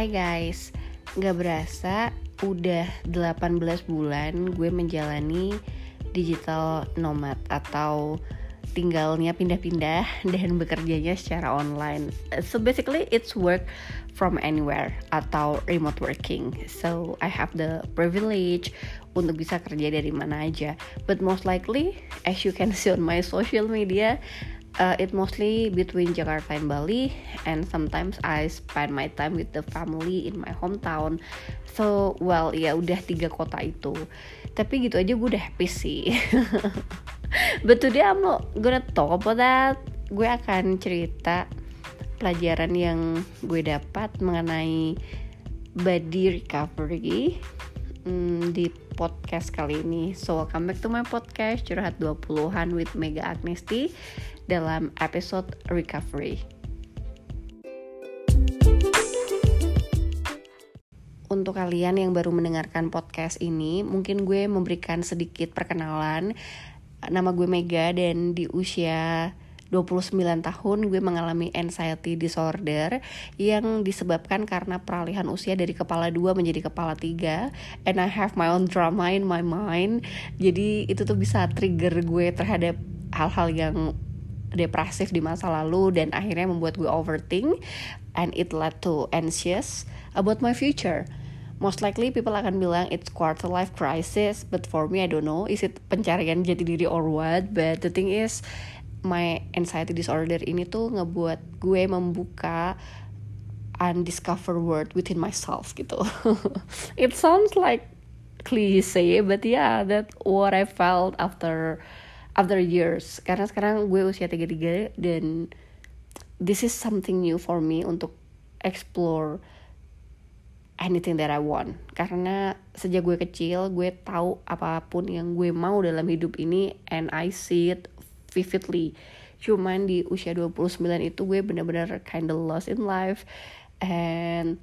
Hai guys, gak berasa udah 18 bulan gue menjalani digital nomad atau tinggalnya pindah-pindah dan bekerjanya secara online. So basically it's work from anywhere atau remote working. So I have the privilege untuk bisa kerja dari mana aja. But most likely as you can see on my social media uh, it mostly between Jakarta and Bali and sometimes I spend my time with the family in my hometown. So well ya udah tiga kota itu. Tapi gitu aja gue udah happy sih. But today I'm not gonna talk about that. Gue akan cerita pelajaran yang gue dapat mengenai body recovery hmm, di podcast kali ini. So welcome back to my podcast Curhat 20-an with Mega Agnesti dalam episode recovery. Untuk kalian yang baru mendengarkan podcast ini, mungkin gue memberikan sedikit perkenalan. Nama gue Mega dan di usia 29 tahun gue mengalami anxiety disorder yang disebabkan karena peralihan usia dari kepala dua menjadi kepala tiga and I have my own drama in my mind jadi itu tuh bisa trigger gue terhadap hal-hal yang depresif di masa lalu dan akhirnya membuat gue overthink and it led to anxious about my future. Most likely people akan bilang it's quarter life crisis, but for me I don't know is it pencarian jati diri or what. But the thing is my anxiety disorder ini tuh ngebuat gue membuka undiscovered world within myself gitu. it sounds like cliche, but yeah, that what I felt after after years. Karena sekarang gue usia 33 dan this is something new for me untuk explore anything that I want. Karena sejak gue kecil gue tahu apa pun yang gue mau dalam hidup ini and I see it vividly. Cuman di usia 29 itu gue bener-bener kinda lost in life and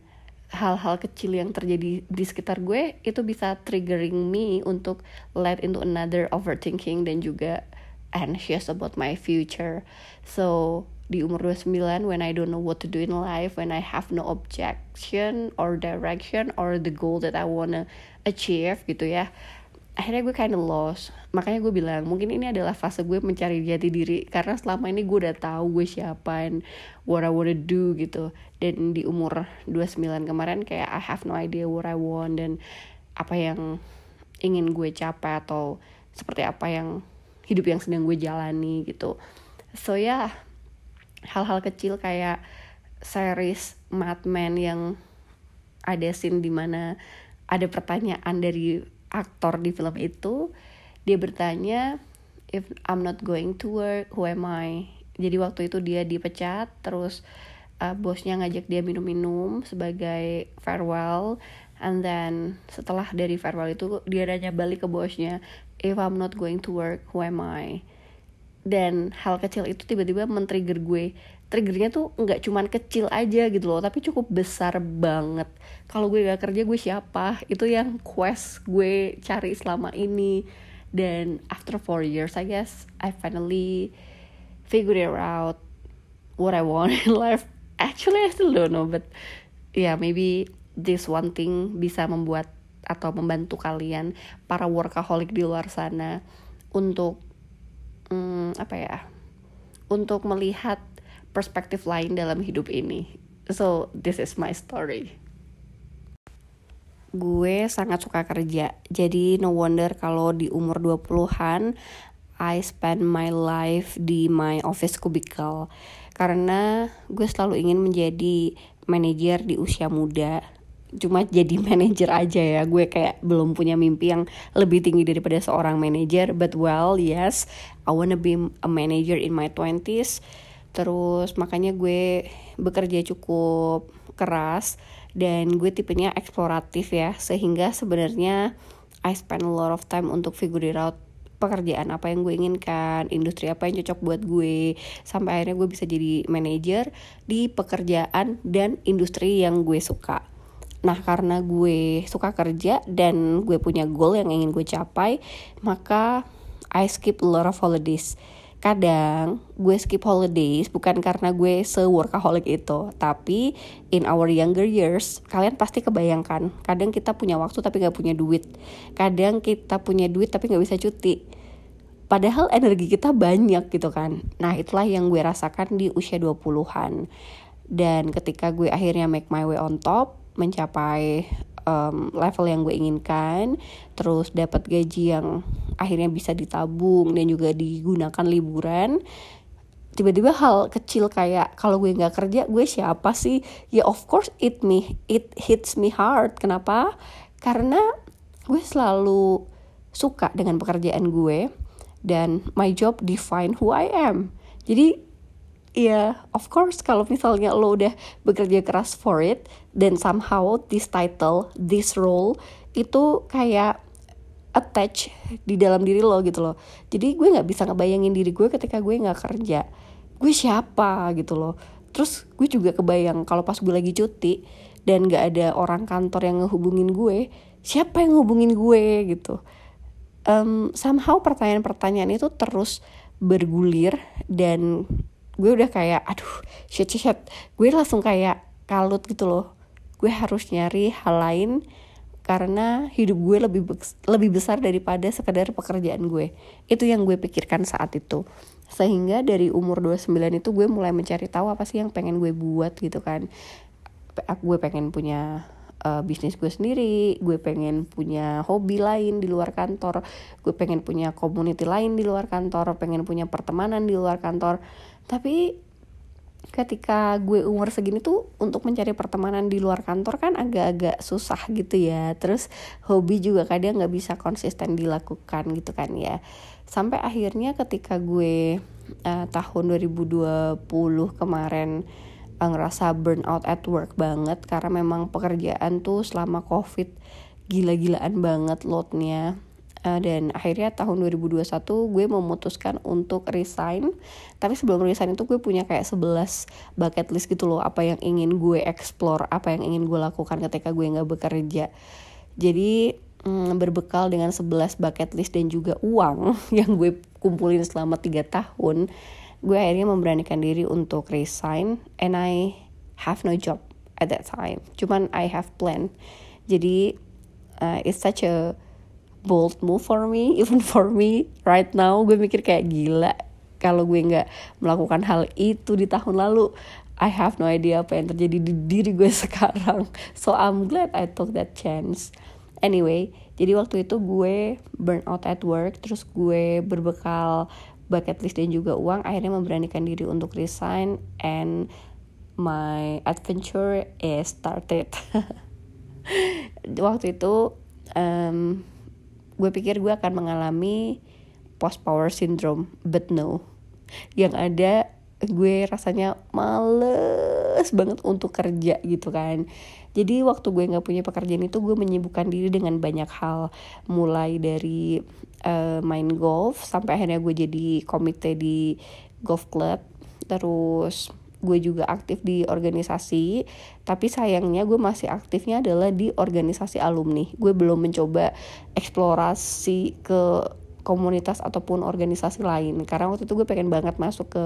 hal-hal kecil yang terjadi di sekitar gue itu bisa triggering me untuk let into another overthinking dan juga anxious about my future. So di umur 29 when I don't know what to do in life, when I have no objection or direction or the goal that I wanna achieve gitu ya akhirnya gue kinda lost. Makanya gue bilang mungkin ini adalah fase gue mencari jati diri karena selama ini gue udah tahu gue siapa and what I wanna do gitu. Dan di umur 29 kemarin kayak I have no idea what I want dan apa yang ingin gue capai atau seperti apa yang hidup yang sedang gue jalani gitu. So ya yeah, hal-hal kecil kayak series Mad Men yang ada scene di mana ada pertanyaan dari aktor di film itu dia bertanya if I'm not going to work who am I? Jadi waktu itu dia dipecat terus uh, bosnya ngajak dia minum-minum sebagai farewell and then setelah dari farewell itu dia nanya balik ke bosnya if I'm not going to work who am I? Dan hal kecil itu tiba-tiba men-trigger gue triggernya tuh nggak cuman kecil aja gitu loh tapi cukup besar banget. Kalau gue gak kerja gue siapa? Itu yang quest gue cari selama ini. Dan after four years I guess I finally figured it out what I want in life. Actually I still don't know but yeah maybe this one thing bisa membuat atau membantu kalian para workaholic di luar sana untuk hmm, apa ya untuk melihat perspektif lain dalam hidup ini. So, this is my story. Gue sangat suka kerja. Jadi no wonder kalau di umur 20-an I spend my life di my office cubicle. Karena gue selalu ingin menjadi manajer di usia muda cuma jadi manajer aja ya gue kayak belum punya mimpi yang lebih tinggi daripada seorang manajer but well yes I wanna be a manager in my twenties terus makanya gue bekerja cukup keras dan gue tipenya eksploratif ya sehingga sebenarnya I spend a lot of time untuk figure out pekerjaan apa yang gue inginkan, industri apa yang cocok buat gue, sampai akhirnya gue bisa jadi manajer di pekerjaan dan industri yang gue suka. Nah karena gue suka kerja dan gue punya goal yang ingin gue capai, maka I skip a lot of holidays kadang gue skip holidays bukan karena gue se-workaholic itu tapi in our younger years kalian pasti kebayangkan kadang kita punya waktu tapi gak punya duit. Kadang kita punya duit tapi gak bisa cuti. Padahal energi kita banyak gitu kan. Nah itulah yang gue rasakan di usia 20-an dan ketika gue akhirnya make my way on top mencapai um, level yang gue inginkan terus dapat gaji yang akhirnya bisa ditabung dan juga digunakan liburan. Tiba-tiba hal kecil kayak kalau gue nggak kerja gue siapa sih? Ya of course it me it hits me hard. Kenapa? Karena gue selalu suka dengan pekerjaan gue dan my job define who I am. Jadi Iya, of course kalau misalnya lo udah bekerja keras for it dan somehow this title, this role itu kayak attach di dalam diri lo gitu loh. Jadi gue nggak bisa ngebayangin diri gue ketika gue nggak kerja. Gue siapa gitu loh. Terus gue juga kebayang kalau pas gue lagi cuti dan nggak ada orang kantor yang ngehubungin gue, siapa yang ngehubungin gue gitu. Um, somehow pertanyaan-pertanyaan itu terus bergulir dan gue udah kayak aduh shit shit, shit. gue langsung kayak kalut gitu loh. Gue harus nyari hal lain karena hidup gue lebih lebih besar daripada sekedar pekerjaan gue. Itu yang gue pikirkan saat itu. Sehingga dari umur 29 itu gue mulai mencari tahu apa sih yang pengen gue buat gitu kan. Gue pengen punya uh, bisnis gue sendiri, gue pengen punya hobi lain di luar kantor, gue pengen punya community lain di luar kantor, pengen punya pertemanan di luar kantor tapi ketika gue umur segini tuh untuk mencari pertemanan di luar kantor kan agak-agak susah gitu ya. Terus hobi juga kadang nggak bisa konsisten dilakukan gitu kan ya. Sampai akhirnya ketika gue uh, tahun 2020 kemarin uh, ngerasa burnout at work banget karena memang pekerjaan tuh selama covid gila-gilaan banget loadnya uh, dan akhirnya tahun 2021 gue memutuskan untuk resign. Tapi sebelum resign itu gue punya kayak 11 bucket list gitu loh apa yang ingin gue explore apa yang ingin gue lakukan ketika gue nggak bekerja. Jadi mm, berbekal dengan 11 bucket list dan juga uang yang gue kumpulin selama 3 tahun gue akhirnya memberanikan diri untuk resign and I have no job at that time. Cuman I have plan. Jadi uh, it's such a bold move for me even for me right now gue mikir kayak gila kalau gue nggak melakukan hal itu di tahun lalu. I have no idea apa yang terjadi di diri gue sekarang. So I'm glad I took that chance. Anyway jadi waktu itu gue burn out at work terus gue berbekal bucket list dan juga uang akhirnya memberanikan diri untuk resign and my adventure is started. Waktu itu um, gue pikir gue akan mengalami post power syndrome but no. Yang ada gue rasanya males banget untuk kerja gitu kan. Jadi waktu gue nggak punya pekerjaan itu gue menyibukkan diri dengan banyak hal. Mulai dari uh, main golf sampai akhirnya gue jadi komite di golf club. Terus gue juga aktif di organisasi tapi sayangnya gue masih aktifnya adalah di organisasi alumni. Gue belum mencoba eksplorasi ke komunitas ataupun organisasi lain karena waktu itu gue pengen banget masuk ke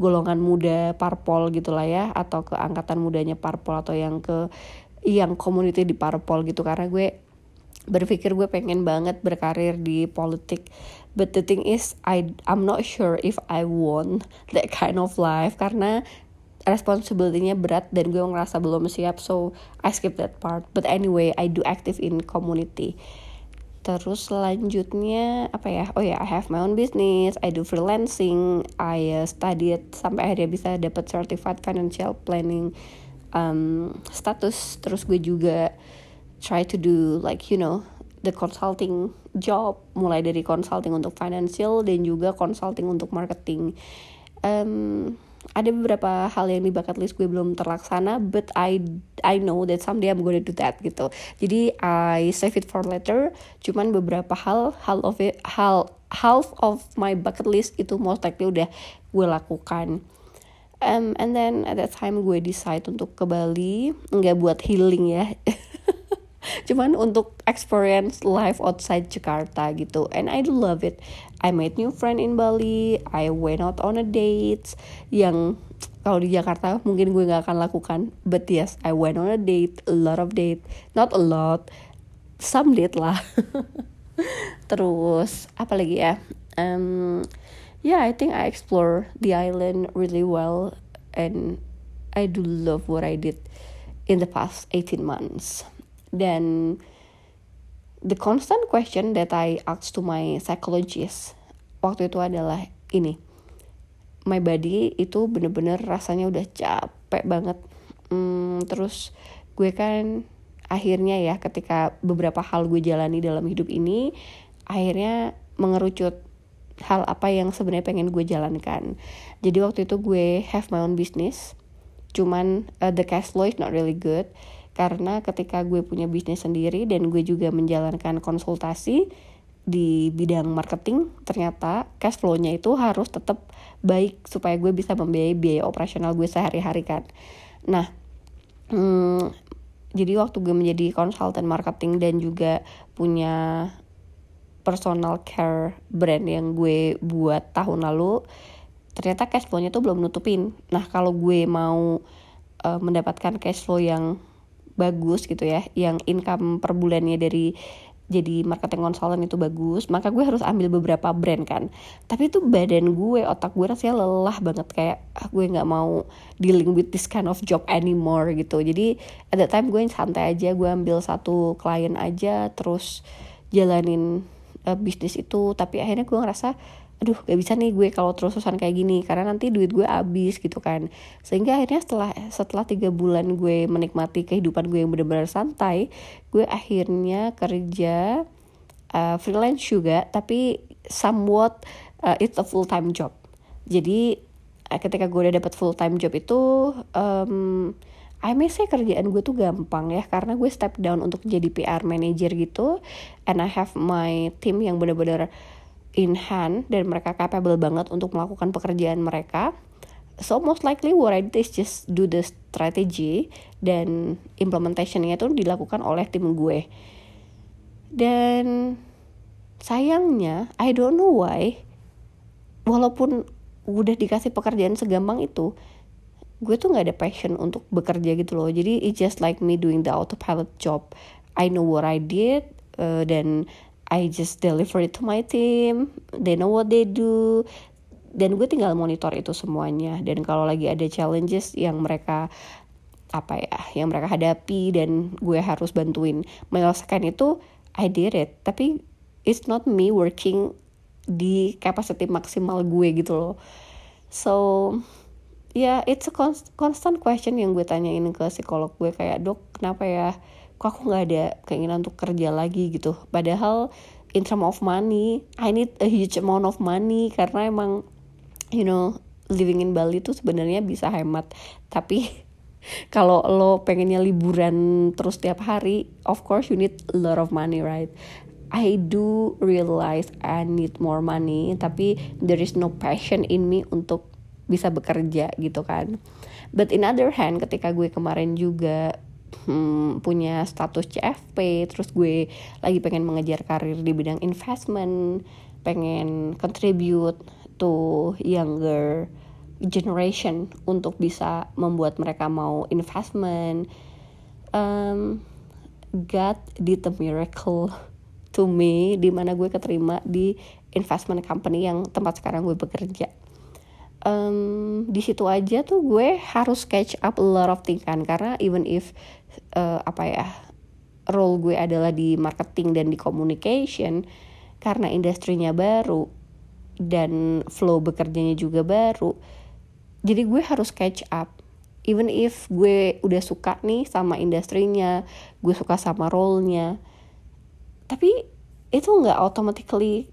golongan muda parpol gitulah ya atau ke angkatan mudanya parpol atau yang ke yang community di parpol gitu. Karena gue berpikir gue pengen banget berkarir di politik but the thing is I I'm not sure if I want that kind of life. Karena responsibility-nya berat dan gue ngerasa belum siap so I skip that part. But anyway I do active in community. Terus selanjutnya apa ya? Oh ya yeah, I have my own business I do freelancing I uh, studied sampai akhirnya bisa dapat certified financial planning um, status. Terus gue juga try to do like you know the consulting job mulai dari consulting untuk financial dan juga consulting untuk marketing. Um, ada beberapa hal yang di bucket list gue belum terlaksana but I I know that someday I'm gonna do that gitu. Jadi I save it for later. Cuman beberapa hal hal of it hal half of my bucket list itu most likely udah gue lakukan. Um, and then at that time gue decide untuk ke Bali nggak buat healing ya. Cuman untuk experience life outside Jakarta gitu. And I love it I made new friend in Bali I went out on a date yang kalau di Jakarta mungkin gue nggak akan lakukan but yes I went on a date a lot of date not a lot some date lah. Terus apa lagi ya? Um, yeah I think I explore the island really well and I do love what I did in the past 18 months. Dan the constant question that I asked to my psychologist waktu itu adalah ini. My body itu bener-bener rasanya udah capek banget. Hmm, terus gue kan akhirnya ya ketika beberapa hal gue jalani dalam hidup ini akhirnya mengerucut hal apa yang sebenarnya pengen gue jalankan. Jadi waktu itu gue have my own business cuman uh, the cash flow is not really good karena ketika gue punya bisnis sendiri dan gue juga menjalankan konsultasi di bidang marketing ternyata cash flow-nya itu harus tetap baik supaya gue bisa membiayai biaya operasional gue sehari-hari kan. Nah hmm, jadi waktu gue menjadi konsultan marketing dan juga punya personal care brand yang gue buat tahun lalu ternyata cash flow-nya tuh belum nutupin. Nah kalau gue mau uh, mendapatkan cash flow yang bagus gitu ya yang income per bulannya dari jadi marketing consultant itu bagus maka gue harus ambil beberapa brand kan. Tapi itu badan gue otak gue rasanya lelah banget kayak ah, gue nggak mau dealing with this kind of job anymore gitu. Jadi at that time gue santai aja gue ambil satu klien aja terus jalanin uh, bisnis itu. Tapi akhirnya gue ngerasa aduh gak bisa nih gue kalau terus-terusan kayak gini karena nanti duit gue habis gitu kan. Sehingga akhirnya setelah setelah tiga bulan gue menikmati kehidupan gue yang benar-benar santai gue akhirnya kerja uh, freelance juga tapi somewhat uh, it's a full time job. Jadi uh, ketika gue udah dapat full time job itu um, I may say kerjaan gue tuh gampang ya karena gue step down untuk jadi PR manager gitu and I have my team yang benar-benar in hand dan mereka capable banget untuk melakukan pekerjaan mereka. So most likely what I did is just do the strategy dan implementationnya itu dilakukan oleh tim gue. Dan sayangnya I don't know why walaupun udah dikasih pekerjaan segampang itu gue tuh nggak ada passion untuk bekerja gitu loh. Jadi it's just like me doing the autopilot job. I know what I did uh, dan I just deliver it to my team. They know what they do. Dan gue tinggal monitor itu semuanya. Dan kalau lagi ada challenges yang mereka apa ya yang mereka hadapi dan gue harus bantuin menyelesaikan itu I did it. Tapi it's not me working di capacity maksimal gue gitu loh. So ya yeah, it's a constant question yang gue tanyain ke psikolog gue kayak dok kenapa ya kok aku nggak ada keinginan untuk kerja lagi gitu. Padahal in term of money I need a huge amount of money karena emang you know living in Bali tuh sebenarnya bisa hemat. Tapi kalau lo pengennya liburan terus tiap hari of course you need a lot of money right? I do realize I need more money tapi there is no passion in me untuk bisa bekerja gitu kan. But in other hand ketika gue kemarin juga hmm, punya status CFP terus gue lagi pengen mengejar karir di bidang investment pengen contribute to younger generation untuk bisa membuat mereka mau investment. Um, God did a miracle to me di mana gue keterima di investment company yang tempat sekarang gue bekerja. Um, di situ aja tuh gue harus catch up a lot of things kan karena even if uh, apa ya role gue adalah di marketing dan di communication karena industrinya baru dan flow bekerjanya juga baru jadi gue harus catch up. Even if gue udah suka nih sama industrinya gue suka sama role-nya tapi itu nggak automatically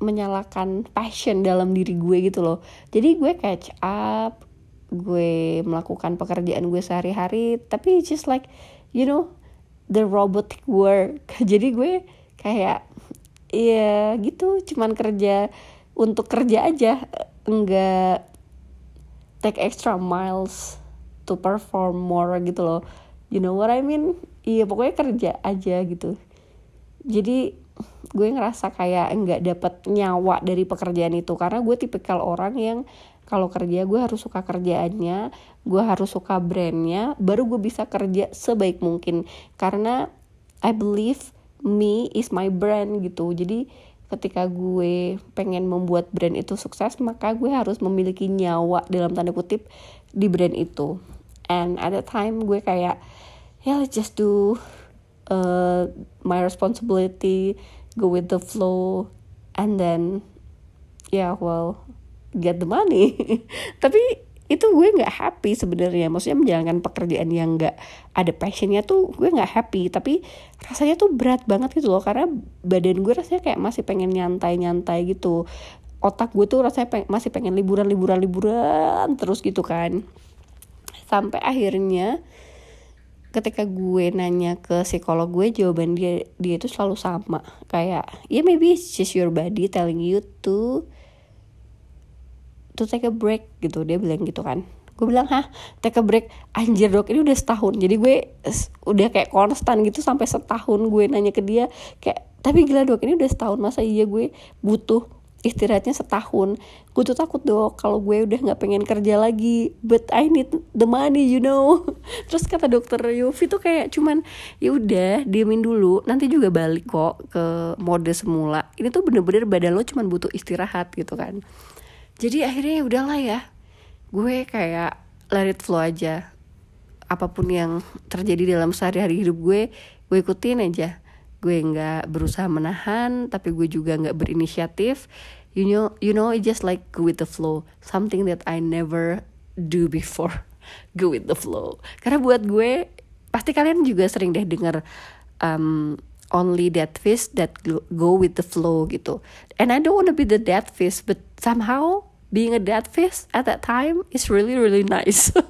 menyalakan passion dalam diri gue gitu loh. Jadi gue catch up gue melakukan pekerjaan gue sehari-hari tapi just like you know the robotic work. Jadi gue kayak ya gitu cuman kerja untuk kerja aja enggak take extra miles to perform more gitu loh. You know what I mean? Iya pokoknya kerja aja gitu. Jadi gue ngerasa kayak nggak dapet nyawa dari pekerjaan itu. Karena gue tipikal orang yang kalau kerja gue harus suka kerjaannya gue harus suka brandnya baru gue bisa kerja sebaik mungkin. Karena I believe me is my brand gitu. Jadi ketika gue pengen membuat brand itu sukses maka gue harus memiliki nyawa dalam tanda kutip di brand itu. And at that time gue kayak ya yeah, let's just do uh, my responsibility go with the flow and then yeah well get the money. Tapi itu gue nggak happy sebenarnya. Maksudnya menjalankan pekerjaan yang nggak ada passionnya tuh gue nggak happy. Tapi rasanya tuh berat banget gitu loh. Karena badan gue rasanya kayak masih pengen nyantai nyantai gitu. Otak gue tuh rasanya peng masih pengen liburan liburan liburan terus gitu kan. Sampai akhirnya ketika gue nanya ke psikolog gue jawaban dia dia itu selalu sama. Kayak ya yeah, maybe it's just your body telling you to to take a break gitu. Dia bilang gitu kan. Gue bilang hah? Take a break? Anjir dok ini udah setahun. Jadi gue udah kayak konstan gitu sampai setahun gue nanya ke dia kayak tapi gila dok ini udah setahun masa iya gue butuh istirahatnya setahun. Gue tuh takut dok kalau gue udah nggak pengen kerja lagi. But I need the money you know. Terus kata dokter Yofi tuh kayak cuman ya udah diemin dulu. Nanti juga balik kok ke mode semula. Ini tuh bener-bener badan lo cuman butuh istirahat gitu kan. Jadi akhirnya ya udahlah ya. Gue kayak let it flow aja. Apa pun yang terjadi dalam sehari-hari hidup gue gue ikutin aja gue nggak berusaha menahan tapi gue juga nggak berinisiatif. You know you know it just like go with the flow. Something that I never do before. Go with the flow. Karena buat gue pasti kalian juga sering deh dengar um, only that fish that go with the flow gitu. And I don't wanna be the dead fish but somehow being a dead fish at that time is really really nice.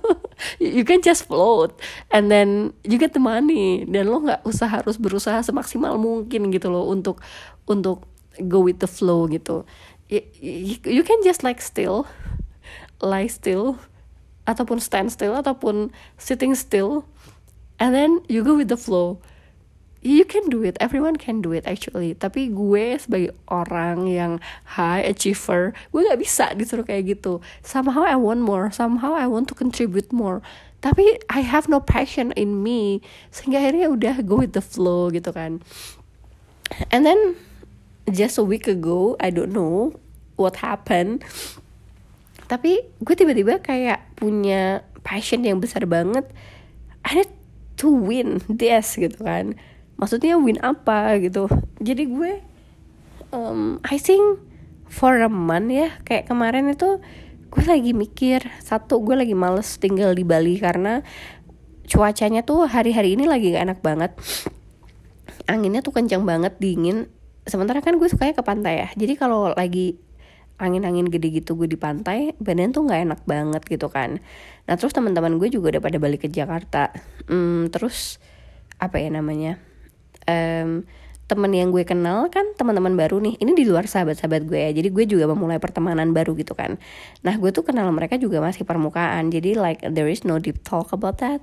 You can just float and then you get the money. Dan lo nggak usah harus berusaha semaksimal mungkin gitu loh untuk untuk go with the flow gitu. You, you can just like still lie still ataupun stand still ataupun sitting still and then you go with the flow you can do it. Everyone can do it actually. Tapi gue sebagai orang yang high achiever gue nggak bisa disuruh kayak gitu. Somehow I want more. Somehow I want to contribute more. Tapi I have no passion in me. Sehingga akhirnya udah go with the flow gitu kan. And then just a week ago I don't know what happened. Tapi gue tiba-tiba kayak punya passion yang besar banget. I need to win this gitu kan maksudnya win apa gitu. Jadi gue um, I think for a month ya kayak kemarin itu gue lagi mikir satu gue lagi males tinggal di Bali karena cuacanya tuh hari-hari ini lagi gak enak banget. Anginnya tuh kencang banget dingin. Sementara kan gue sukanya ke pantai ya. Jadi kalau lagi angin-angin gede gitu gue di pantai badan tuh nggak enak banget gitu kan. Nah terus teman-teman gue juga udah pada balik ke Jakarta. Hmm, terus apa ya namanya um, temen yang gue kenal kan teman-teman baru nih ini di luar sahabat-sahabat gue ya. Jadi gue juga memulai pertemanan baru gitu kan. Nah gue tuh kenal mereka juga masih permukaan. Jadi like there is no deep talk about that.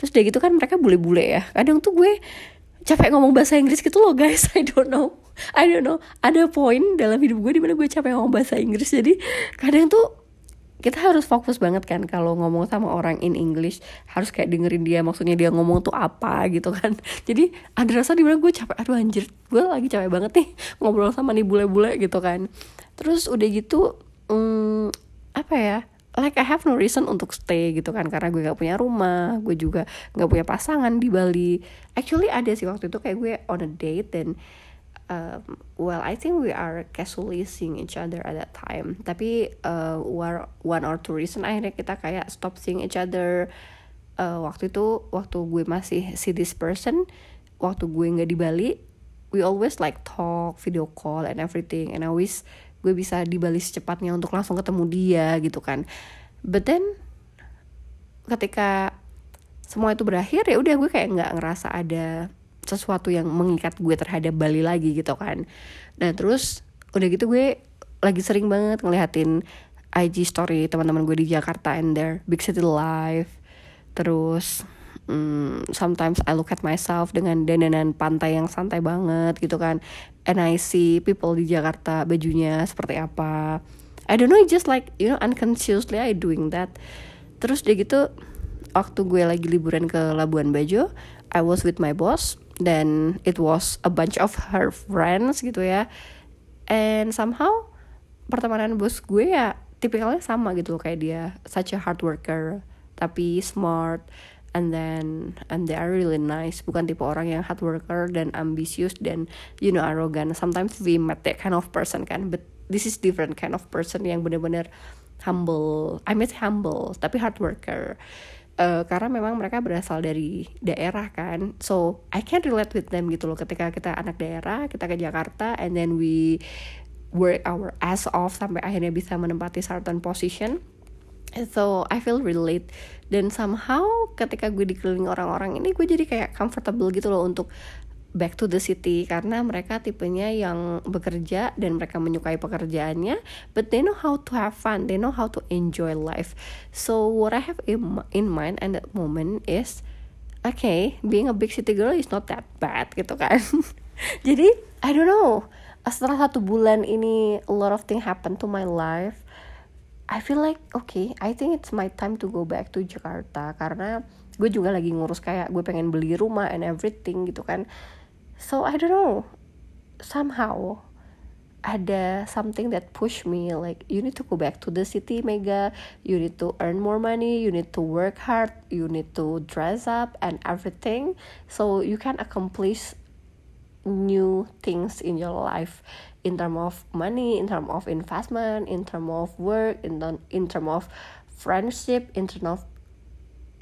Terus udah gitu kan mereka bule-bule ya. Kadang tuh gue capek ngomong bahasa Inggris gitu loh guys. I don't know. I don't know. Ada poin dalam hidup gue di mana gue capek ngomong bahasa Inggris. Jadi kadang tuh kita harus fokus banget kan kalau ngomong sama orang in English harus kayak dengerin dia maksudnya dia ngomong tuh apa gitu kan. Jadi ada rasa di mana gue capek. Aduh anjir gue lagi capek banget nih ngobrol sama nih bule-bule gitu kan. Terus udah gitu hmm, apa ya like I have no reason untuk stay gitu kan karena gue gak punya rumah gue juga gak punya pasangan di Bali. Actually ada sih waktu itu kayak gue on a date dan um, well I think we are casually seeing each other at that time. Tapi uh, one or two reason akhirnya kita kayak stop seeing each other. Uh, waktu itu waktu gue masih see this person waktu gue nggak di Bali we always like talk video call and everything. And always gue bisa di Bali secepatnya untuk langsung ketemu dia gitu kan. But then ketika semua itu berakhir ya udah gue kayak nggak ngerasa ada sesuatu yang mengikat gue terhadap Bali lagi gitu kan. Dan terus udah gitu gue lagi sering banget ngeliatin IG story teman-teman gue di Jakarta and their big city life. Terus hmm, sometimes I look at myself dengan dandanan pantai yang santai banget gitu kan. And I see people di Jakarta bajunya seperti apa. I don't know just like you know unconsciously I doing that. Terus dia gitu waktu gue lagi liburan ke Labuan Bajo I was with my boss dan it was a bunch of her friends gitu ya. And somehow pertemanan bos gue ya tipikalnya sama gitu loh kayak dia such a hard worker tapi smart and then and they are really nice. Bukan tipe orang yang hard worker dan ambisius dan you know arrogant sometimes we met that kind of person kan but this is different kind of person yang bener-bener humble I mean humble tapi hard worker uh, karena memang mereka berasal dari daerah kan. So I can relate with them gitu loh. Ketika kita anak daerah kita ke Jakarta and then we work our ass off sampai akhirnya bisa menempati certain position. So I feel relate. Dan somehow ketika gue dikelilingi orang-orang ini gue jadi kayak comfortable gitu loh untuk back to the city karena mereka tipenya yang bekerja dan mereka menyukai pekerjaannya but they know how to have fun they know how to enjoy life. So what I have in, in mind at that moment is okay being a big city girl is not that bad gitu kan. Jadi I don't know. Setelah satu bulan ini a lot of thing happen to my life. I feel like okay, I think it's my time to go back to Jakarta karena gue juga lagi ngurus kayak gue pengen beli rumah and everything gitu kan. So I don't know, somehow ada something that push me like you need to go back to the city mega. You need to earn more money. You need to work hard. You need to dress up and everything. So you can accomplish new things in your life in term of money in term of investment in term of work in term, in term of friendship in term of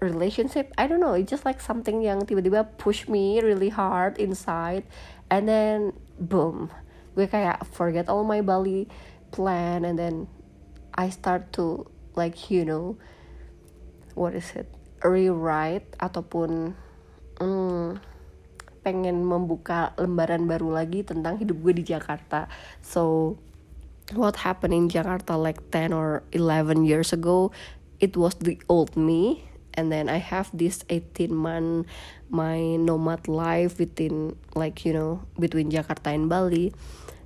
relationship I don't know it's just like something yang tiba-tiba push me really hard inside and then boom gue kayak forget all my Bali plan and then I start to like you know what is it rewrite ataupun mm, pengen membuka lembaran baru lagi tentang hidup gue di Jakarta. So what happened in Jakarta like 10 or 11 years ago, it was the old me and then I have this 18 month my nomad life within like you know between Jakarta and Bali.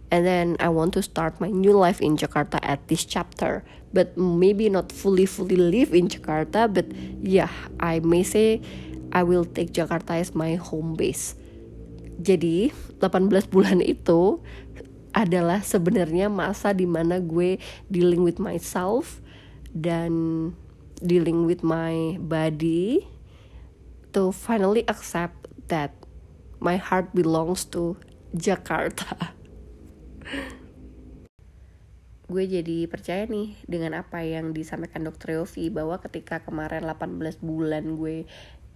And then I want to start my new life in Jakarta at this chapter but maybe not fully fully live in Jakarta but yeah I may say I will take Jakarta as my home base. Jadi 18 bulan itu adalah sebenarnya masa di mana gue dealing with myself dan dealing with my body to finally accept that my heart belongs to Jakarta. gue jadi percaya nih dengan apa yang disampaikan dokter Yofi bahwa ketika kemarin 18 bulan gue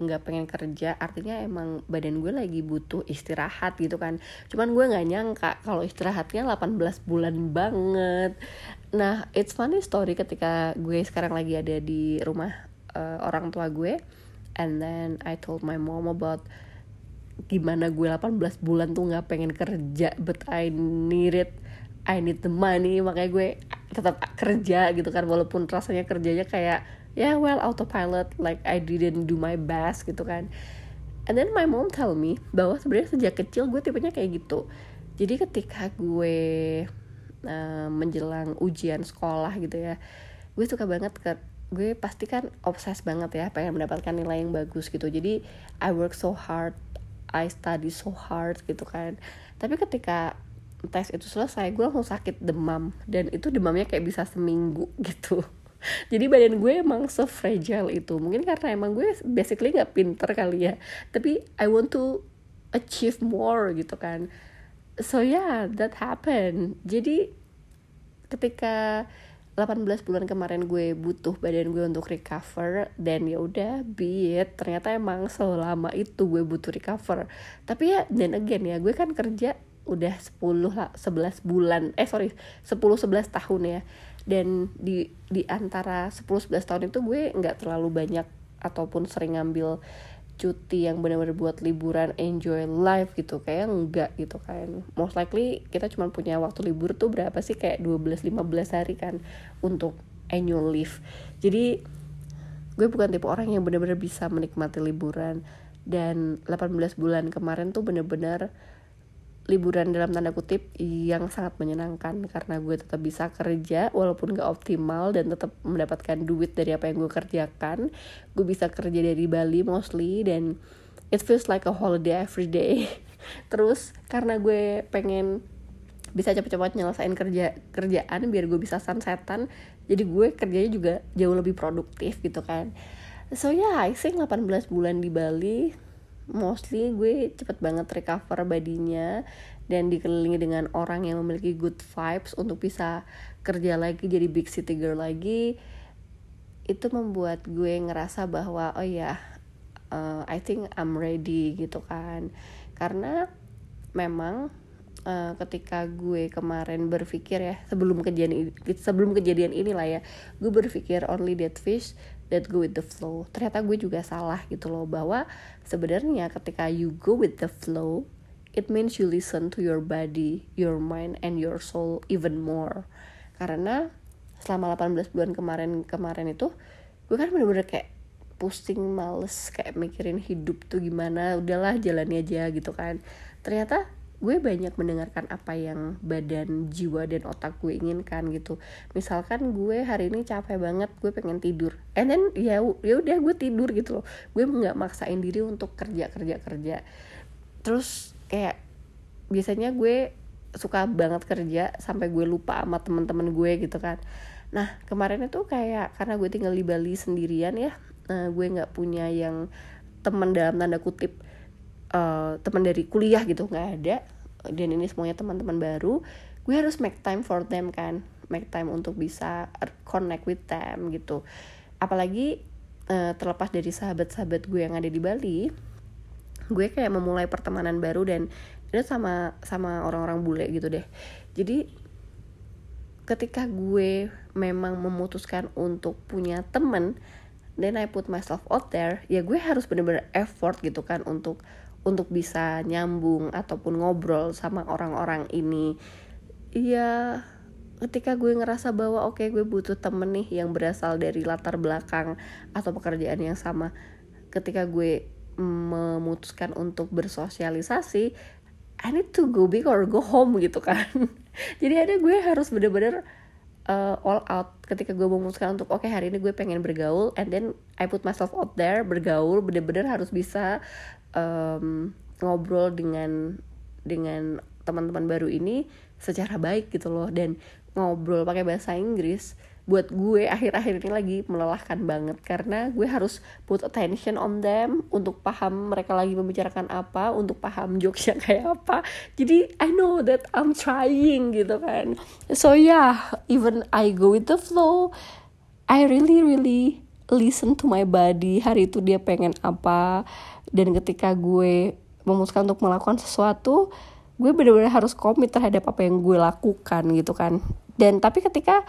nggak pengen kerja artinya emang badan gue lagi butuh istirahat gitu kan. Cuman gue nggak nyangka kalau istirahatnya 18 bulan banget. Nah it's funny story ketika gue sekarang lagi ada di rumah uh, orang tua gue and then I told my mom about gimana gue 18 bulan tuh nggak pengen kerja but I need it. I need the money makanya gue tetap kerja gitu kan walaupun rasanya kerjanya kayak ya yeah, well autopilot like I didn't do my best gitu kan. And then my mom tell me bahwa sebenarnya sejak kecil gue tipenya kayak gitu. Jadi ketika gue uh, menjelang ujian sekolah gitu ya gue suka banget ke gue pasti kan obses banget ya pengen mendapatkan nilai yang bagus gitu. Jadi I work so hard I study so hard gitu kan. Tapi ketika tes itu selesai gue langsung sakit demam. Dan itu demamnya kayak bisa seminggu gitu jadi badan gue emang so fragile itu. Mungkin karena emang gue basically nggak pinter kali ya. Tapi I want to achieve more gitu kan. So yeah that happen jadi ketika 18 bulan kemarin gue butuh badan gue untuk recover dan ya udah be it ternyata emang selama itu gue butuh recover. Tapi ya dan again ya gue kan kerja udah 10 lah 11 bulan. Eh sorry 10 11 tahun ya dan di di antara 10-11 tahun itu gue nggak terlalu banyak ataupun sering ngambil cuti yang benar-benar buat liburan enjoy life gitu. Kayak enggak gitu kan. Most likely kita cuma punya waktu libur tuh berapa sih? Kayak 12-15 hari kan untuk annual leave. Jadi gue bukan tipe orang yang benar-benar bisa menikmati liburan. Dan 18 bulan kemarin tuh bener-bener liburan dalam tanda kutip yang sangat menyenangkan karena gue tetap bisa kerja walaupun gak optimal dan tetap mendapatkan duit dari apa yang gue kerjakan. Gue bisa kerja dari Bali mostly dan it feels like a holiday every day. Terus karena gue pengen bisa cepet-cepet nyelesain kerja kerjaan biar gue bisa sunsetan jadi gue kerjanya juga jauh lebih produktif gitu kan. So yeah I think 18 bulan di Bali mostly gue cepet banget recover badinya dan dikelilingi dengan orang yang memiliki good vibes untuk bisa kerja lagi jadi big city girl lagi. Itu membuat gue ngerasa bahwa oh ya uh, I think I'm ready gitu kan. Karena memang uh, ketika gue kemarin berpikir ya sebelum kejadian sebelum kejadian inilah ya gue berpikir only that fish that go with the flow. Ternyata gue juga salah gitu loh bahwa sebenarnya ketika you go with the flow it means you listen to your body your mind and your soul even more. Karena selama 18 bulan kemarin kemarin itu gue kan bener-bener kayak pusing males kayak mikirin hidup tuh gimana udahlah jalani aja gitu kan. Ternyata gue banyak mendengarkan apa yang badan jiwa dan otak gue inginkan gitu. Misalkan gue hari ini capek banget gue pengen tidur. And then ya ya udah gue tidur gitu loh. Gue nggak maksain diri untuk kerja kerja kerja. Terus kayak biasanya gue suka banget kerja sampai gue lupa sama teman-teman gue gitu kan. Nah kemarin itu kayak karena gue tinggal di Bali sendirian ya uh, gue nggak punya yang teman dalam tanda kutip uh, teman dari kuliah gitu nggak ada. Dan ini semuanya teman-teman baru. Gue harus make time for them kan. Make time untuk bisa connect with them gitu. Apalagi uh, terlepas dari sahabat-sahabat gue yang ada di Bali gue kayak memulai pertemanan baru dan itu sama sama orang-orang bule gitu deh. Jadi ketika gue memang memutuskan untuk punya temen then I put myself out there ya gue harus bener-bener effort gitu kan untuk untuk bisa nyambung ataupun ngobrol sama orang-orang ini. Ya ketika gue ngerasa bahwa oke okay, gue butuh temen nih yang berasal dari latar belakang atau pekerjaan yang sama ketika gue memutuskan untuk bersosialisasi I need to go big or go home gitu kan. Jadi ada gue harus bener-bener uh, all out ketika gue memutuskan untuk oke okay, hari ini gue pengen bergaul and then I put myself out there bergaul bener-bener harus bisa um, ngobrol dengan dengan teman-teman baru ini secara baik gitu loh. Dan ngobrol pakai bahasa Inggris buat gue akhir-akhir ini lagi melelahkan banget. Karena gue harus put attention on them untuk paham mereka lagi membicarakan apa untuk paham jokesnya kayak apa. Jadi I know that I'm trying gitu kan. So yeah even I go with the flow I really really listen to my body. Hari itu dia pengen apa dan ketika gue memutuskan untuk melakukan sesuatu gue benar-benar harus komit terhadap apa yang gue lakukan gitu kan. Dan tapi ketika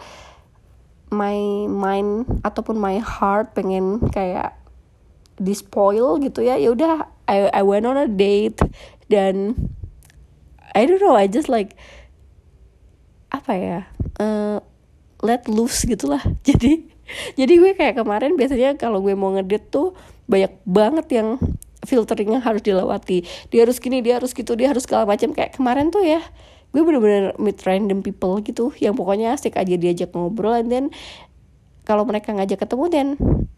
my mind ataupun my heart pengen kayak dispoil gitu ya ya udah I I went on a date dan I don't know I just like apa ya uh, let loose gitulah. Jadi jadi gue kayak kemarin biasanya kalau gue mau ngedit tuh banyak banget yang filtering yang harus dilewati. Dia harus gini dia harus gitu dia harus segala macam. Kayak kemarin tuh ya gue bener-bener meet random people gitu. Yang pokoknya asik aja diajak ngobrol and then kalau mereka ngajak ketemu dan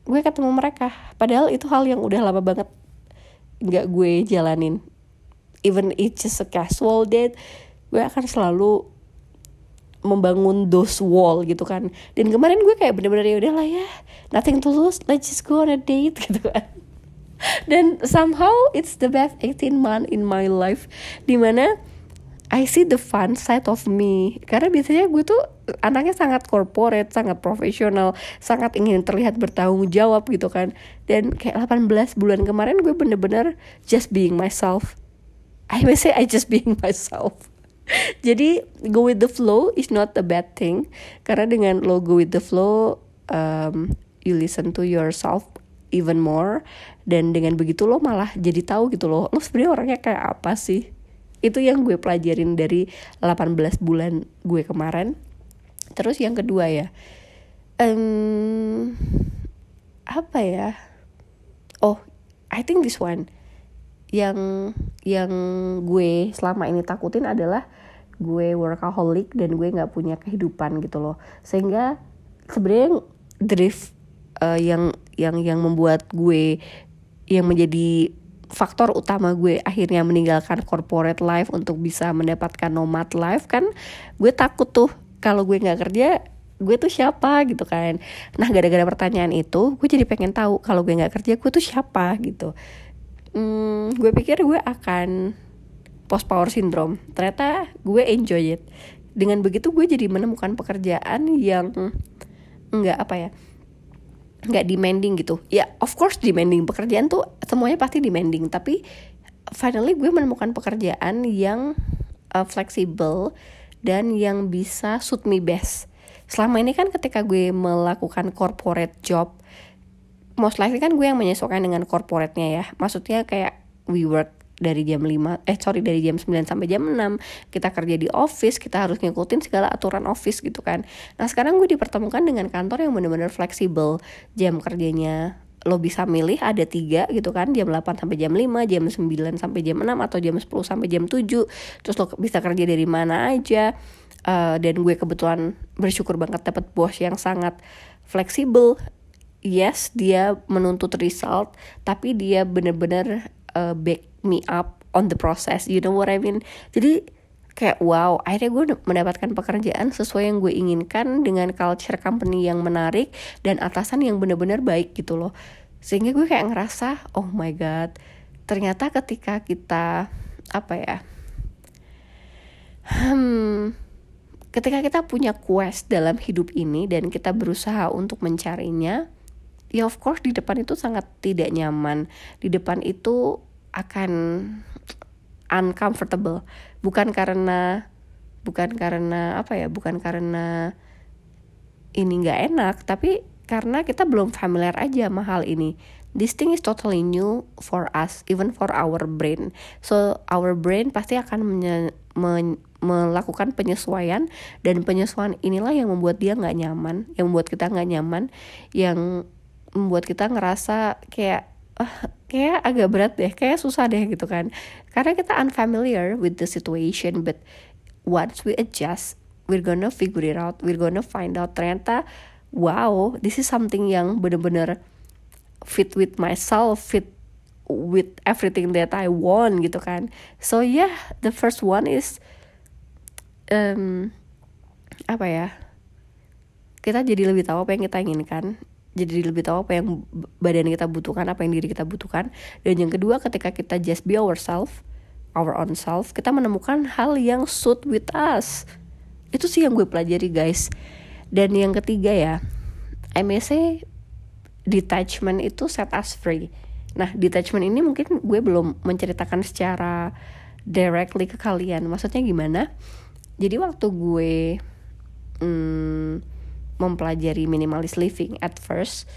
gue ketemu mereka. Padahal itu hal yang udah lama banget nggak gue jalanin. Even it's just a casual date gue akan selalu membangun those wall gitu kan. Dan kemarin gue kayak bener-bener ya udahlah ya nothing to lose let's just go on a date gitu kan dan somehow it's the best 18 month in my life di mana I see the fun side of me karena biasanya gue tuh anaknya sangat corporate, sangat profesional, sangat ingin terlihat bertanggung jawab gitu kan. Dan kayak 18 bulan kemarin gue bener-bener just being myself. I may say I just being myself. Jadi go with the flow is not a bad thing karena dengan lo go with the flow um, you listen to yourself even more dan dengan begitu lo malah jadi tahu gitu loh lo sebenarnya orangnya kayak apa sih? Itu yang gue pelajarin dari 18 bulan gue kemarin. Terus yang kedua ya um, apa ya? Oh I think this one. Yang yang gue selama ini takutin adalah gue workaholic dan gue nggak punya kehidupan gitu loh. Sehingga sebenarnya drift uh, yang yang yang membuat gue yang menjadi faktor utama gue akhirnya meninggalkan corporate life untuk bisa mendapatkan nomad life kan gue takut tuh kalau gue nggak kerja gue tuh siapa gitu kan. Nah gara-gara pertanyaan itu gue jadi pengen tahu kalau gue nggak kerja gue tuh siapa gitu. Hmm, gue pikir gue akan post power syndrome. Ternyata gue enjoy it. Dengan begitu gue jadi menemukan pekerjaan yang nggak apa ya nggak demanding gitu. Ya of course demanding pekerjaan tuh semuanya pasti demanding tapi finally gue menemukan pekerjaan yang uh, fleksibel dan yang bisa suit me best. Selama ini kan ketika gue melakukan corporate job most likely kan gue yang menyesuaikan dengan corporate-nya ya. Maksudnya kayak we work dari jam 5 eh sorry dari jam 9 sampai jam 6 kita kerja di office kita harus ngikutin segala aturan office gitu kan. Nah sekarang gue dipertemukan dengan kantor yang benar-benar fleksibel. Jam kerjanya lo bisa milih ada tiga gitu kan jam 8 sampai jam 5 jam 9 sampai jam 6 atau jam 10 sampai jam 7 terus lo bisa kerja dari mana aja. Uh, dan gue kebetulan bersyukur banget dapat bos yang sangat fleksibel. Yes dia menuntut result tapi dia bener-bener uh, back me up on the process you know what I mean? Jadi kayak wow akhirnya gue mendapatkan pekerjaan sesuai yang gue inginkan dengan culture company yang menarik dan atasan yang bener-bener baik gitu loh. Sehingga gue kayak ngerasa oh my god ternyata ketika kita apa ya hmm ketika kita punya quest dalam hidup ini dan kita berusaha untuk mencarinya ya of course di depan itu sangat tidak nyaman. Di depan itu akan uncomfortable. Bukan karena bukan karena apa ya bukan karena ini nggak enak tapi karena kita belum familiar aja sama hal ini. This thing is totally new for us even for our brain. So our brain pasti akan menye, men, melakukan penyesuaian dan penyesuaian inilah yang membuat dia nggak nyaman yang membuat kita nggak nyaman yang membuat kita ngerasa kayak uh, kayak agak berat deh, kayak susah deh gitu kan. Karena kita unfamiliar with the situation, but once we adjust, we're gonna figure it out, we're gonna find out ternyata wow, this is something yang bener-bener fit with myself, fit with everything that I want gitu kan. So yeah, the first one is um, apa ya? Kita jadi lebih tahu apa yang kita inginkan jadi lebih tahu apa yang badan kita butuhkan apa yang diri kita butuhkan. Dan yang kedua ketika kita just be ourselves our own self kita menemukan hal yang suit with us. Itu sih yang gue pelajari guys. Dan yang ketiga ya MSC detachment itu set us free. Nah detachment ini mungkin gue belum menceritakan secara directly ke kalian. Maksudnya gimana? Jadi waktu gue hmm, mempelajari minimalis living at first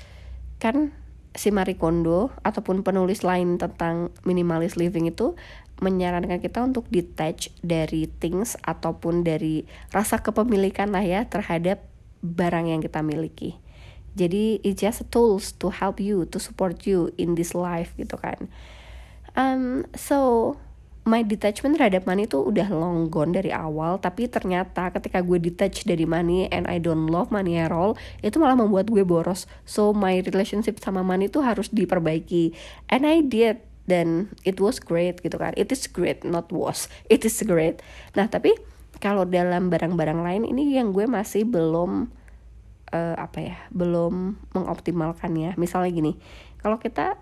kan si Marie Kondo ataupun penulis lain tentang minimalis living itu menyarankan kita untuk detach dari things ataupun dari rasa kepemilikan lah ya terhadap barang yang kita miliki. Jadi it's just tools to help you, to support you in this life gitu kan. Um, so my detachment terhadap money itu udah long gone dari awal tapi ternyata ketika gue detach dari money and I don't love money at all itu malah membuat gue boros. So my relationship sama money itu harus diperbaiki. And I did dan it was great gitu kan. It is great not was. It is great. Nah tapi kalau dalam barang-barang lain ini yang gue masih belum uh, apa ya belum mengoptimalkannya. Misalnya gini kalau kita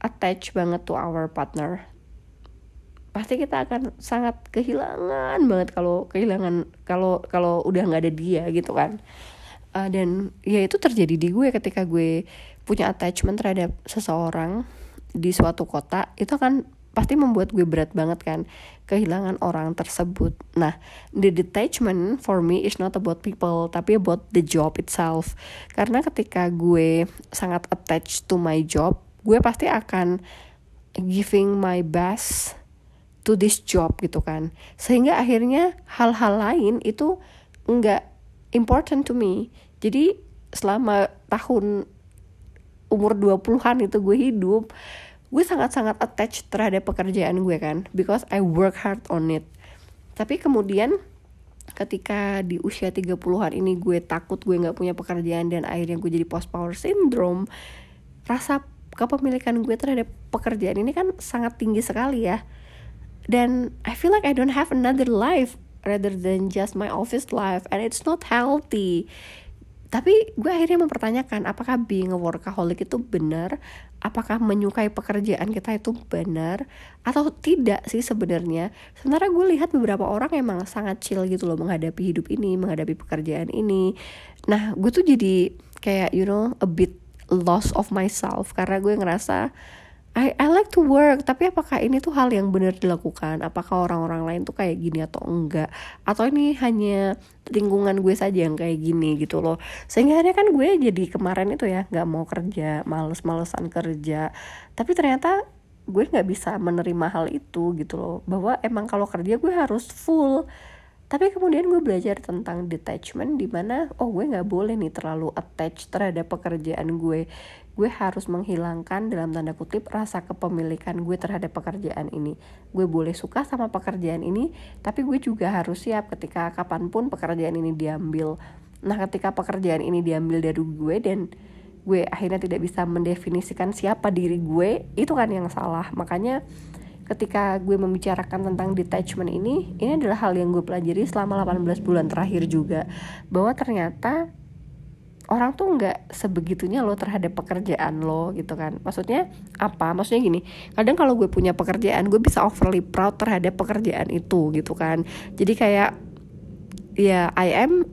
attach banget to our partner pasti kita akan sangat kehilangan banget kalau kehilangan kalau kalau udah nggak ada dia gitu kan uh, dan ya itu terjadi di gue ketika gue punya attachment terhadap seseorang di suatu kota itu kan pasti membuat gue berat banget kan kehilangan orang tersebut. Nah, the detachment for me is not about people tapi about the job itself. Karena ketika gue sangat attached to my job, gue pasti akan giving my best to this job gitu kan. Sehingga akhirnya hal-hal lain itu nggak important to me. Jadi selama tahun umur 20-an itu gue hidup gue sangat-sangat attached terhadap pekerjaan gue kan because I work hard on it. Tapi kemudian ketika di usia 30-an ini gue takut gue nggak punya pekerjaan dan akhirnya gue jadi post power syndrome rasa kepemilikan gue terhadap pekerjaan ini kan sangat tinggi sekali ya dan I feel like I don't have another life rather than just my office life and it's not healthy. Tapi gue akhirnya mempertanyakan apakah being a workaholic itu benar? Apakah menyukai pekerjaan kita itu benar? Atau tidak sih sebenarnya? Sebenarnya gue lihat beberapa orang emang sangat chill gitu loh menghadapi hidup ini menghadapi pekerjaan ini. Nah gue tuh jadi kayak you know a bit loss of myself. Karena gue ngerasa I, I like to work tapi apakah ini tuh hal yang benar dilakukan? Apakah orang-orang lain tuh kayak gini atau enggak? Atau ini hanya lingkungan gue saja yang kayak gini gitu loh. Sehingga akhirnya kan gue jadi kemarin itu ya nggak mau kerja males-malesan kerja. Tapi ternyata gue nggak bisa menerima hal itu gitu loh. Bahwa emang kalau kerja gue harus full. Tapi kemudian gue belajar tentang detachment di mana oh gue nggak boleh nih terlalu attach terhadap pekerjaan gue gue harus menghilangkan dalam tanda kutip rasa kepemilikan gue terhadap pekerjaan ini. Gue boleh suka sama pekerjaan ini tapi gue juga harus siap ketika kapan pun pekerjaan ini diambil. Nah ketika pekerjaan ini diambil dari gue dan gue akhirnya tidak bisa mendefinisikan siapa diri gue itu kan yang salah. Makanya ketika gue membicarakan tentang detachment ini ini adalah hal yang gue pelajari selama 18 bulan terakhir juga. Bahwa ternyata orang tuh nggak sebegitunya lo terhadap pekerjaan lo gitu kan. Maksudnya apa? Maksudnya gini kadang kalau gue punya pekerjaan gue bisa overly proud terhadap pekerjaan itu gitu kan. Jadi kayak ya I am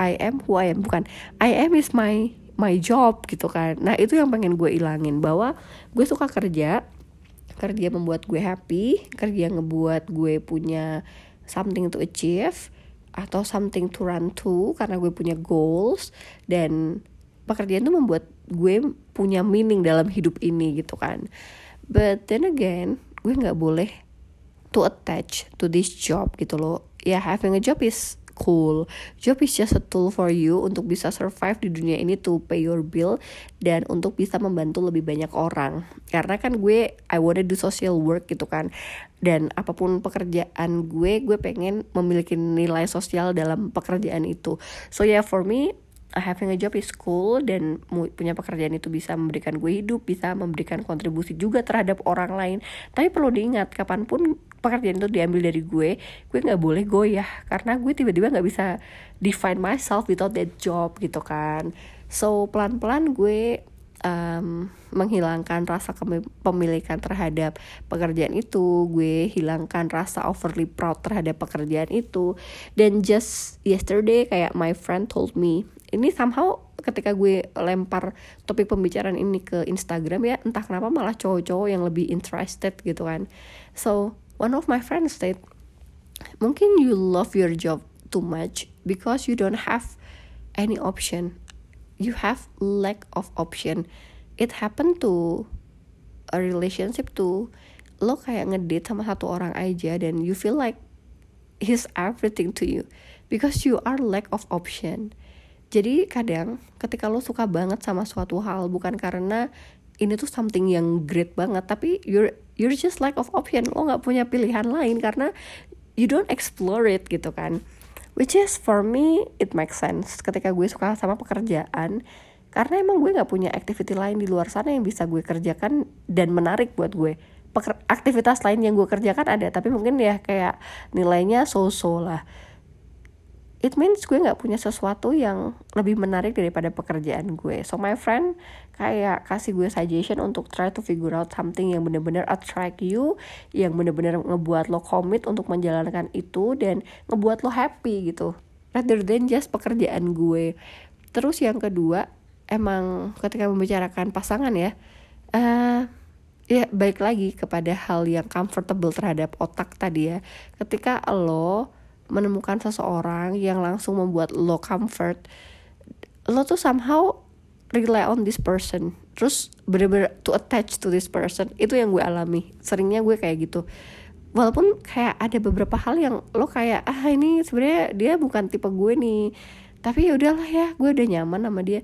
I am who I am bukan. I am is my my job gitu kan. Nah itu yang pengen gue ilangin bahwa gue suka kerja kerja membuat gue happy kerja ngebuat gue punya something to achieve atau something to run to karena gue punya goals dan pekerjaan itu membuat gue punya meaning dalam hidup ini gitu kan. But then again gue nggak boleh to attach to this job gitu loh. Ya yeah, having a job is cool. Job is just a tool for you untuk bisa survive di dunia ini to pay your bill dan untuk bisa membantu lebih banyak orang. Karena kan gue I wanna do social work gitu kan. Dan apa pun pekerjaan gue, gue pengen memiliki nilai sosial dalam pekerjaan itu. So yeah for me having a job is cool dan punya pekerjaan itu bisa memberikan gue hidup, bisa memberikan kontribusi juga terhadap orang lain. Tapi perlu diingat, kapan pun pekerjaan itu diambil dari gue, gue nggak boleh goyah karena gue tiba-tiba nggak bisa define myself without that job gitu kan. So pelan-pelan gue um, menghilangkan rasa kepemilikan terhadap pekerjaan itu gue hilangkan rasa overly proud terhadap pekerjaan itu dan just yesterday kayak my friend told me ini somehow ketika gue lempar topik pembicaraan ini ke Instagram ya entah kenapa malah cowok-cowok yang lebih interested gitu kan so one of my friends said mungkin you love your job too much because you don't have any option. You have lack of option. It happened to a relationship to lo kayak ngedate sama satu orang aja dan you feel like he's everything to you because you are lack of option. Jadi kadang ketika lo suka banget sama suatu hal bukan karena ini tuh something yang great banget. Tapi you're you're just lack of option. Lo nggak punya pilihan lain karena you don't explore it gitu kan. Which is for me it makes sense ketika gue suka sama pekerjaan. Karena emang gue nggak punya activity lain di luar sana yang bisa gue kerjakan dan menarik buat gue. Peker aktivitas lain yang gue kerjakan ada tapi mungkin ya kayak nilainya so-so lah it means gue nggak punya sesuatu yang lebih menarik daripada pekerjaan gue. So my friend kayak kasih gue suggestion untuk try to figure out something yang bener-bener attract you yang bener-bener ngebuat lo komit untuk menjalankan itu dan ngebuat lo happy gitu rather than just pekerjaan gue. Terus yang kedua emang ketika membicarakan pasangan ya uh, ya baik lagi kepada hal yang comfortable terhadap otak tadi ya. Ketika lo menemukan seseorang yang langsung membuat lo comfort lo tuh somehow rely on this person. Terus bener-bener to attach to this person. Itu yang gue alami. Seringnya gue kayak gitu. Walaupun kayak ada beberapa hal yang lo kayak ah ini sebenarnya dia bukan tipe gue nih. Tapi ya udahlah ya gue udah nyaman sama dia.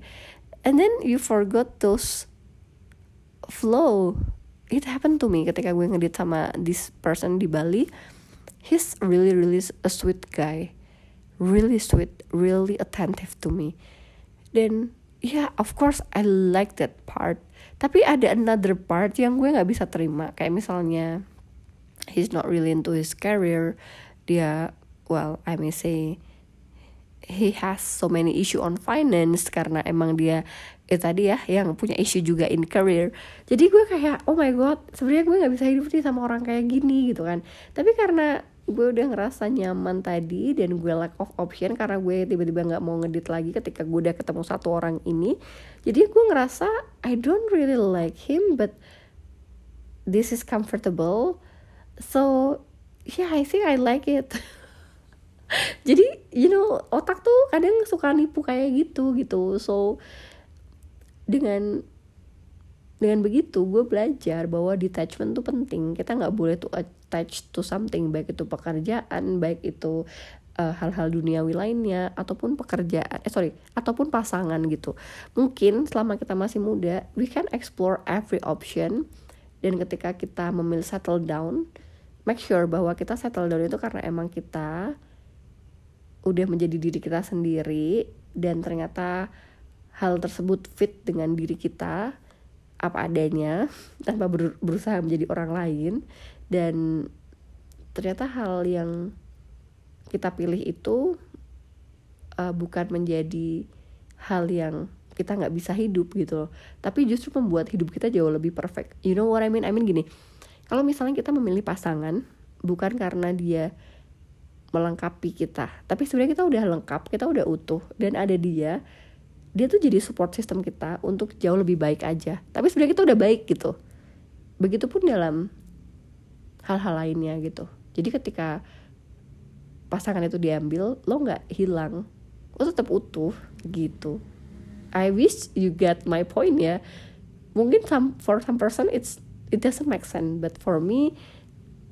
And then you forgot those flow. It happened to me ketika gue ngedit sama this person di Bali he's really really a sweet guy. Really sweet really attentive to me. Dan yeah of course I like that part. Tapi ada another part yang gue nggak bisa terima. Kayak misalnya he's not really into his career. Dia well I may say he has so many issue on finance karena emang dia itu tadi ya yang punya issue juga in career. Jadi gue kayak oh my god sebenarnya gue nggak bisa hidup nih sama orang kayak gini gitu kan. Tapi karena gue udah ngerasa nyaman tadi dan gue lack of option karena gue tiba-tiba nggak mau ngedit lagi ketika gue udah ketemu satu orang ini. Jadi gue ngerasa I don't really like him but this is comfortable. So yeah I think I like it. Jadi you know otak tuh kadang suka nipu kayak gitu gitu. So dengan dengan begitu gue belajar bahwa detachment tuh penting. Kita nggak boleh tuh attach to something baik itu pekerjaan baik itu hal hal-hal duniawi lainnya ataupun pekerjaan eh sorry ataupun pasangan gitu. Mungkin selama kita masih muda we can explore every option. Dan ketika kita memilih settle down make sure bahwa kita settle down itu karena emang kita udah menjadi diri kita sendiri dan ternyata hal tersebut fit dengan diri kita apa adanya tanpa ber berusaha menjadi orang lain dan ternyata hal yang kita pilih itu uh, bukan menjadi hal yang kita nggak bisa hidup gitu loh. Tapi justru membuat hidup kita jauh lebih perfect. You know what I mean? I mean gini kalau misalnya kita memilih pasangan bukan karena dia melengkapi kita tapi sebenarnya kita udah lengkap kita udah utuh dan ada dia dia tuh jadi support system kita untuk jauh lebih baik aja. Tapi sebenarnya kita udah baik gitu. Begitupun dalam hal-hal lainnya gitu. Jadi ketika pasangan itu diambil lo nggak hilang. Lo tetap utuh gitu. I wish you get my point ya. Mungkin some for some person it's it doesn't make sense. But for me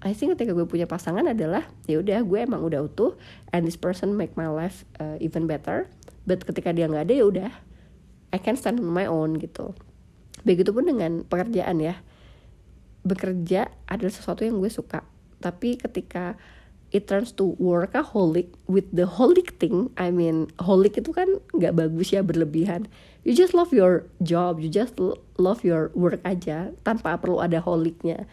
I think ketika gue punya pasangan adalah ya udah gue emang udah utuh and this person make my life uh, even better. But ketika dia nggak ada ya udah I can stand on my own gitu. Begitupun dengan pekerjaan ya bekerja adalah sesuatu yang gue suka. Tapi ketika it turns to workaholic with the holic thing I mean holic itu kan nggak bagus ya berlebihan. You just love your job you just love your work aja tanpa perlu ada holicnya.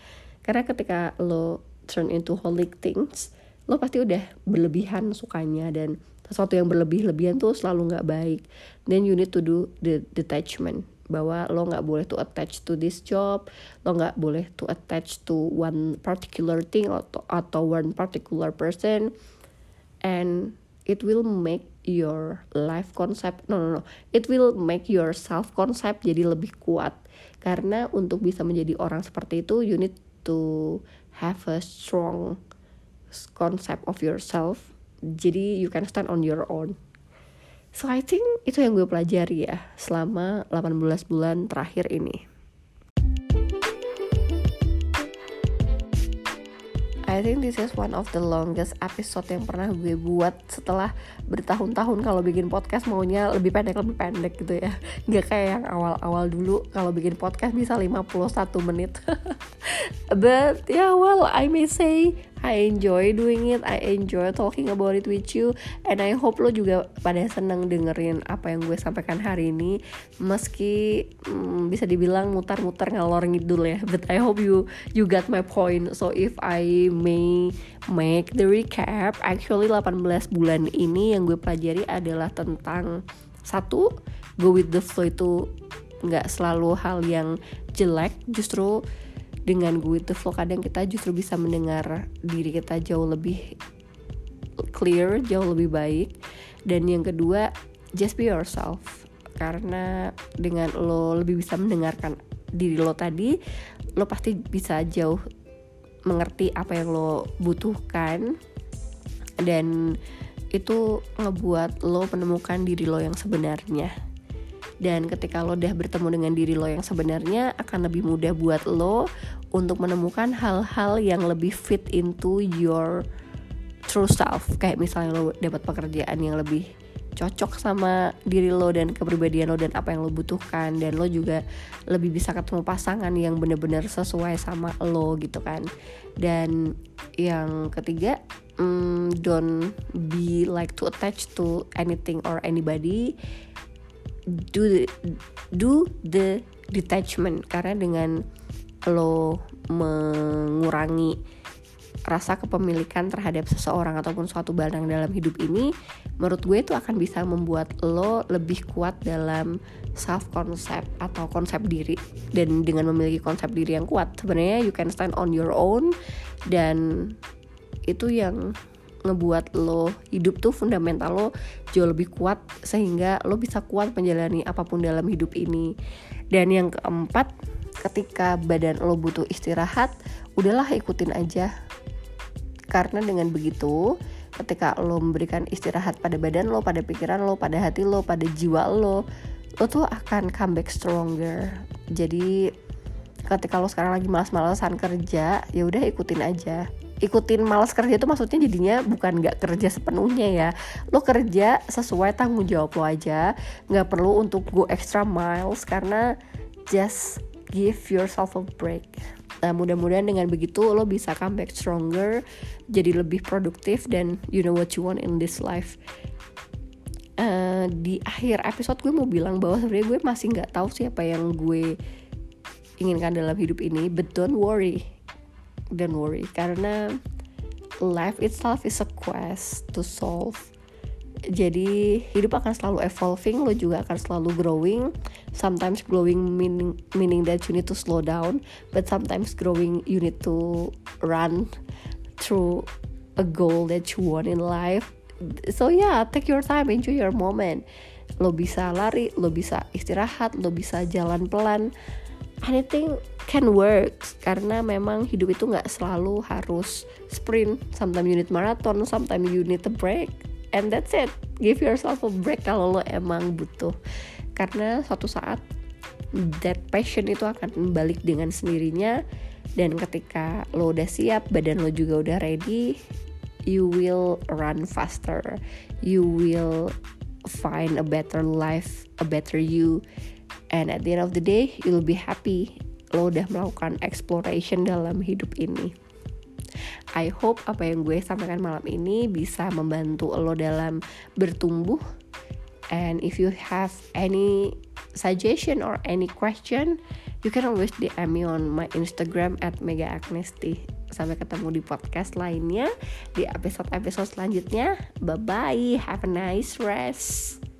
Karena ketika lo turn into holic things lo pasti udah berlebihan sukanya dan sesuatu yang berlebih-lebihan tuh selalu nggak baik. Then you need to do the detachment bahwa lo nggak boleh to attach to this job lo nggak boleh to attach to one particular thing atau atau one particular person. And it will make your life concept no no no. It will make your self concept jadi lebih kuat. Karena untuk bisa menjadi orang seperti itu you need to have a strong concept of yourself. Jadi you can stand on your own so I think itu yang gue pelajari ya selama 18 bulan terakhir ini. I think this is one of the longest episode yang pernah gue buat setelah bertahun-tahun kalau bikin podcast maunya lebih pendek lebih pendek gitu ya. Nggak kayak yang awal-awal dulu kalau bikin podcast bisa 51 menit. But yeah well I may say I enjoy doing it, I enjoy talking about it with you, and I hope lo juga pada seneng dengerin apa yang gue sampaikan hari ini, meski hmm, bisa dibilang mutar-mutar ngalor ngidul ya, but I hope you you got my point. So if I may make the recap, actually 18 bulan ini yang gue pelajari adalah tentang satu go with the flow itu nggak selalu hal yang jelek, justru dengan gue the flow kadang kita justru bisa mendengar diri kita jauh lebih clear jauh lebih baik. Dan yang kedua just be yourself. Karena dengan lo lebih bisa mendengarkan diri lo tadi lo pasti bisa jauh mengerti apa yang lo butuhkan. Dan itu ngebuat lo menemukan diri lo yang sebenarnya dan ketika lo udah bertemu dengan diri lo yang sebenarnya akan lebih mudah buat lo untuk menemukan hal-hal yang lebih fit into your true self. Kayak misalnya lo dapat pekerjaan yang lebih cocok sama diri lo dan kepribadian lo dan apa yang lo butuhkan. Dan lo juga lebih bisa ketemu pasangan yang bener-bener sesuai sama lo gitu kan. Dan yang ketiga um, don't be like too attached to anything or anybody do the, do the detachment. Karena dengan lo mengurangi rasa kepemilikan terhadap seseorang ataupun suatu barang dalam hidup ini menurut gue itu akan bisa membuat lo lebih kuat dalam self concept atau konsep diri. Dan dengan memiliki konsep diri yang kuat sebenarnya you can stand on your own. Dan itu yang ngebuat lo hidup tuh fundamental lo jauh lebih kuat sehingga lo bisa kuat menjalani apa pun dalam hidup ini. Dan yang keempat ketika badan lo butuh istirahat udahlah ikutin aja. Karena dengan begitu ketika lo memberikan istirahat pada badan lo pada pikiran lo pada hati lo pada jiwa lo lo tuh akan come back stronger. Jadi ketika lo sekarang lagi malas-malasan kerja ya udah ikutin aja ikutin malas kerja itu maksudnya jadinya bukan nggak kerja sepenuhnya ya. Lo kerja sesuai tanggung jawab lo aja nggak perlu untuk go extra miles karena just give yourself a break. Nah mudah-mudahan dengan begitu lo bisa come back stronger, jadi lebih produktif dan you know what you want in this life. Uh, di akhir episode gue mau bilang bahwa sebenarnya gue masih nggak tahu siapa yang gue inginkan dalam hidup ini, but don't worry, don't worry. Karena life itself is a quest to solve. Jadi hidup akan selalu evolving lo juga akan selalu growing. Sometimes growing meaning meaning that you need to slow down but sometimes growing you need to run through a goal that you want in life. So yeah take your time enjoy your moment. Lo bisa lari lo bisa istirahat lo bisa jalan pelan anything can work karena memang hidup itu nggak selalu harus sprint. Sometimes you need marathon sometimes you need a break and that's it. Give yourself a break kalau lo emang butuh. Karena suatu saat that passion itu akan balik dengan sendirinya dan ketika lo udah siap badan lo juga udah ready you will run faster. You will find a better life a better you and at the end of the day you'll be happy lo udah melakukan exploration dalam hidup ini I hope apa yang gue sampaikan malam ini bisa membantu lo dalam bertumbuh. And if you have any suggestion or any question, you can always DM me on my Instagram at Mega Agnesti. Sampai ketemu di podcast lainnya di episode-episode selanjutnya. Bye bye, have a nice rest.